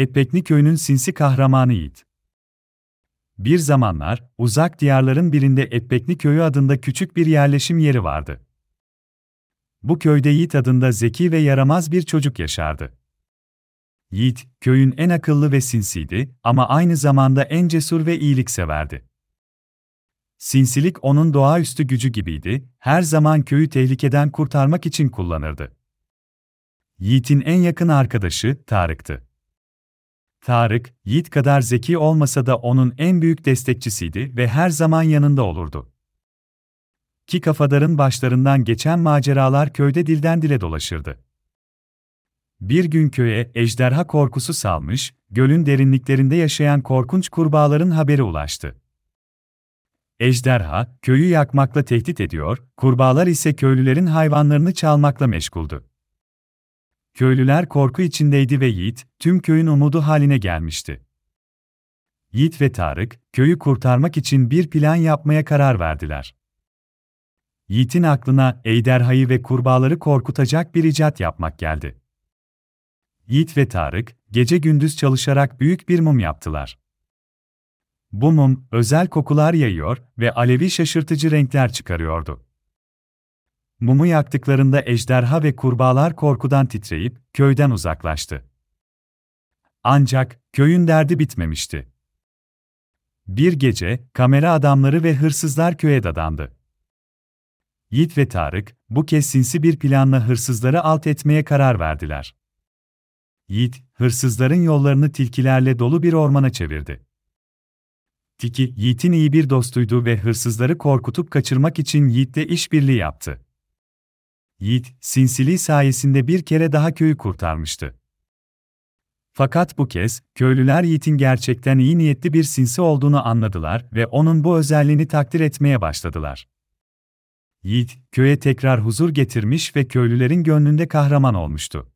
Etpekli köyünün sinsi kahramanı Yiğit. Bir zamanlar, uzak diyarların birinde Etpekli köyü adında küçük bir yerleşim yeri vardı. Bu köyde Yiğit adında zeki ve yaramaz bir çocuk yaşardı. Yiğit, köyün en akıllı ve sinsiydi ama aynı zamanda en cesur ve iyilikseverdi. Sinsilik onun doğaüstü gücü gibiydi, her zaman köyü tehlikeden kurtarmak için kullanırdı. Yiğit'in en yakın arkadaşı Tarık'tı. Tarık, Yiğit kadar zeki olmasa da onun en büyük destekçisiydi ve her zaman yanında olurdu. Ki kafadarın başlarından geçen maceralar köyde dilden dile dolaşırdı. Bir gün köye ejderha korkusu salmış, gölün derinliklerinde yaşayan korkunç kurbağaların haberi ulaştı. Ejderha, köyü yakmakla tehdit ediyor, kurbağalar ise köylülerin hayvanlarını çalmakla meşguldü. Köylüler korku içindeydi ve Yiğit, tüm köyün umudu haline gelmişti. Yiğit ve Tarık, köyü kurtarmak için bir plan yapmaya karar verdiler. Yiğit'in aklına ejderhayı ve kurbağaları korkutacak bir icat yapmak geldi. Yiğit ve Tarık, gece gündüz çalışarak büyük bir mum yaptılar. Bu mum, özel kokular yayıyor ve alevi şaşırtıcı renkler çıkarıyordu. Mumu yaktıklarında ejderha ve kurbağalar korkudan titreyip köyden uzaklaştı. Ancak köyün derdi bitmemişti. Bir gece kamera adamları ve hırsızlar köye dadandı. Yiğit ve Tarık bu kez sinsi bir planla hırsızları alt etmeye karar verdiler. Yiğit, hırsızların yollarını tilkilerle dolu bir ormana çevirdi. Tiki, Yiğit'in iyi bir dostuydu ve hırsızları korkutup kaçırmak için Yiğit'le işbirliği yaptı. Yiğit, sinsiliği sayesinde bir kere daha köyü kurtarmıştı. Fakat bu kez, köylüler Yiğit'in gerçekten iyi niyetli bir sinsi olduğunu anladılar ve onun bu özelliğini takdir etmeye başladılar. Yiğit, köye tekrar huzur getirmiş ve köylülerin gönlünde kahraman olmuştu.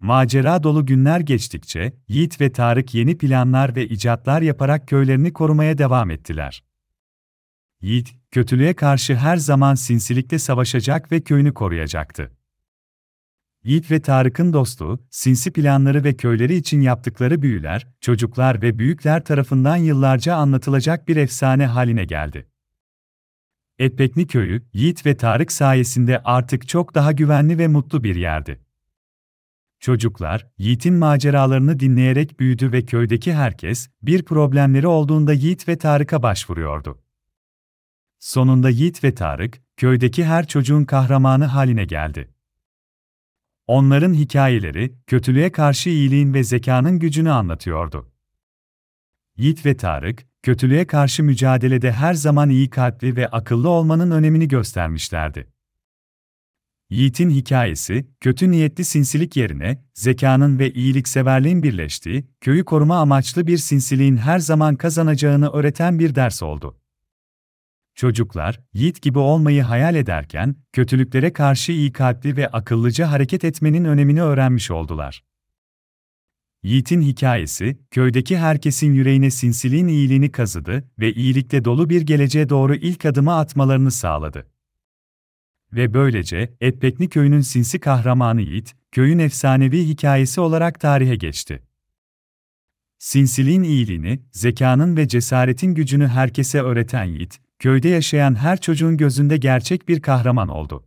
Macera dolu günler geçtikçe, Yiğit ve Tarık yeni planlar ve icatlar yaparak köylerini korumaya devam ettiler. Yiğit, kötülüğe karşı her zaman sinsilikle savaşacak ve köyünü koruyacaktı. Yiğit ve Tarık'ın dostluğu, sinsi planları ve köyleri için yaptıkları büyüler, çocuklar ve büyükler tarafından yıllarca anlatılacak bir efsane haline geldi. Etpekli köyü, Yiğit ve Tarık sayesinde artık çok daha güvenli ve mutlu bir yerdi. Çocuklar, Yiğit'in maceralarını dinleyerek büyüdü ve köydeki herkes, bir problemleri olduğunda Yiğit ve Tarık'a başvuruyordu. Sonunda Yiğit ve Tarık, köydeki her çocuğun kahramanı haline geldi. Onların hikayeleri, kötülüğe karşı iyiliğin ve zekanın gücünü anlatıyordu. Yiğit ve Tarık, kötülüğe karşı mücadelede her zaman iyi kalpli ve akıllı olmanın önemini göstermişlerdi. Yiğit'in hikayesi, kötü niyetli sinsilik yerine, zekanın ve iyilikseverliğin birleştiği, köyü koruma amaçlı bir sinsiliğin her zaman kazanacağını öğreten bir ders oldu. Çocuklar, Yiğit gibi olmayı hayal ederken, kötülüklere karşı iyi kalpli ve akıllıca hareket etmenin önemini öğrenmiş oldular. Yiğit'in hikayesi, köydeki herkesin yüreğine sinsiliğin iyiliğini kazıdı ve iyilikle dolu bir geleceğe doğru ilk adımı atmalarını sağladı. Ve böylece, Etpekli köyünün sinsi kahramanı Yiğit, köyün efsanevi hikayesi olarak tarihe geçti. Sinsiliğin iyiliğini, zekanın ve cesaretin gücünü herkese öğreten Yiğit, köyde yaşayan her çocuğun gözünde gerçek bir kahraman oldu.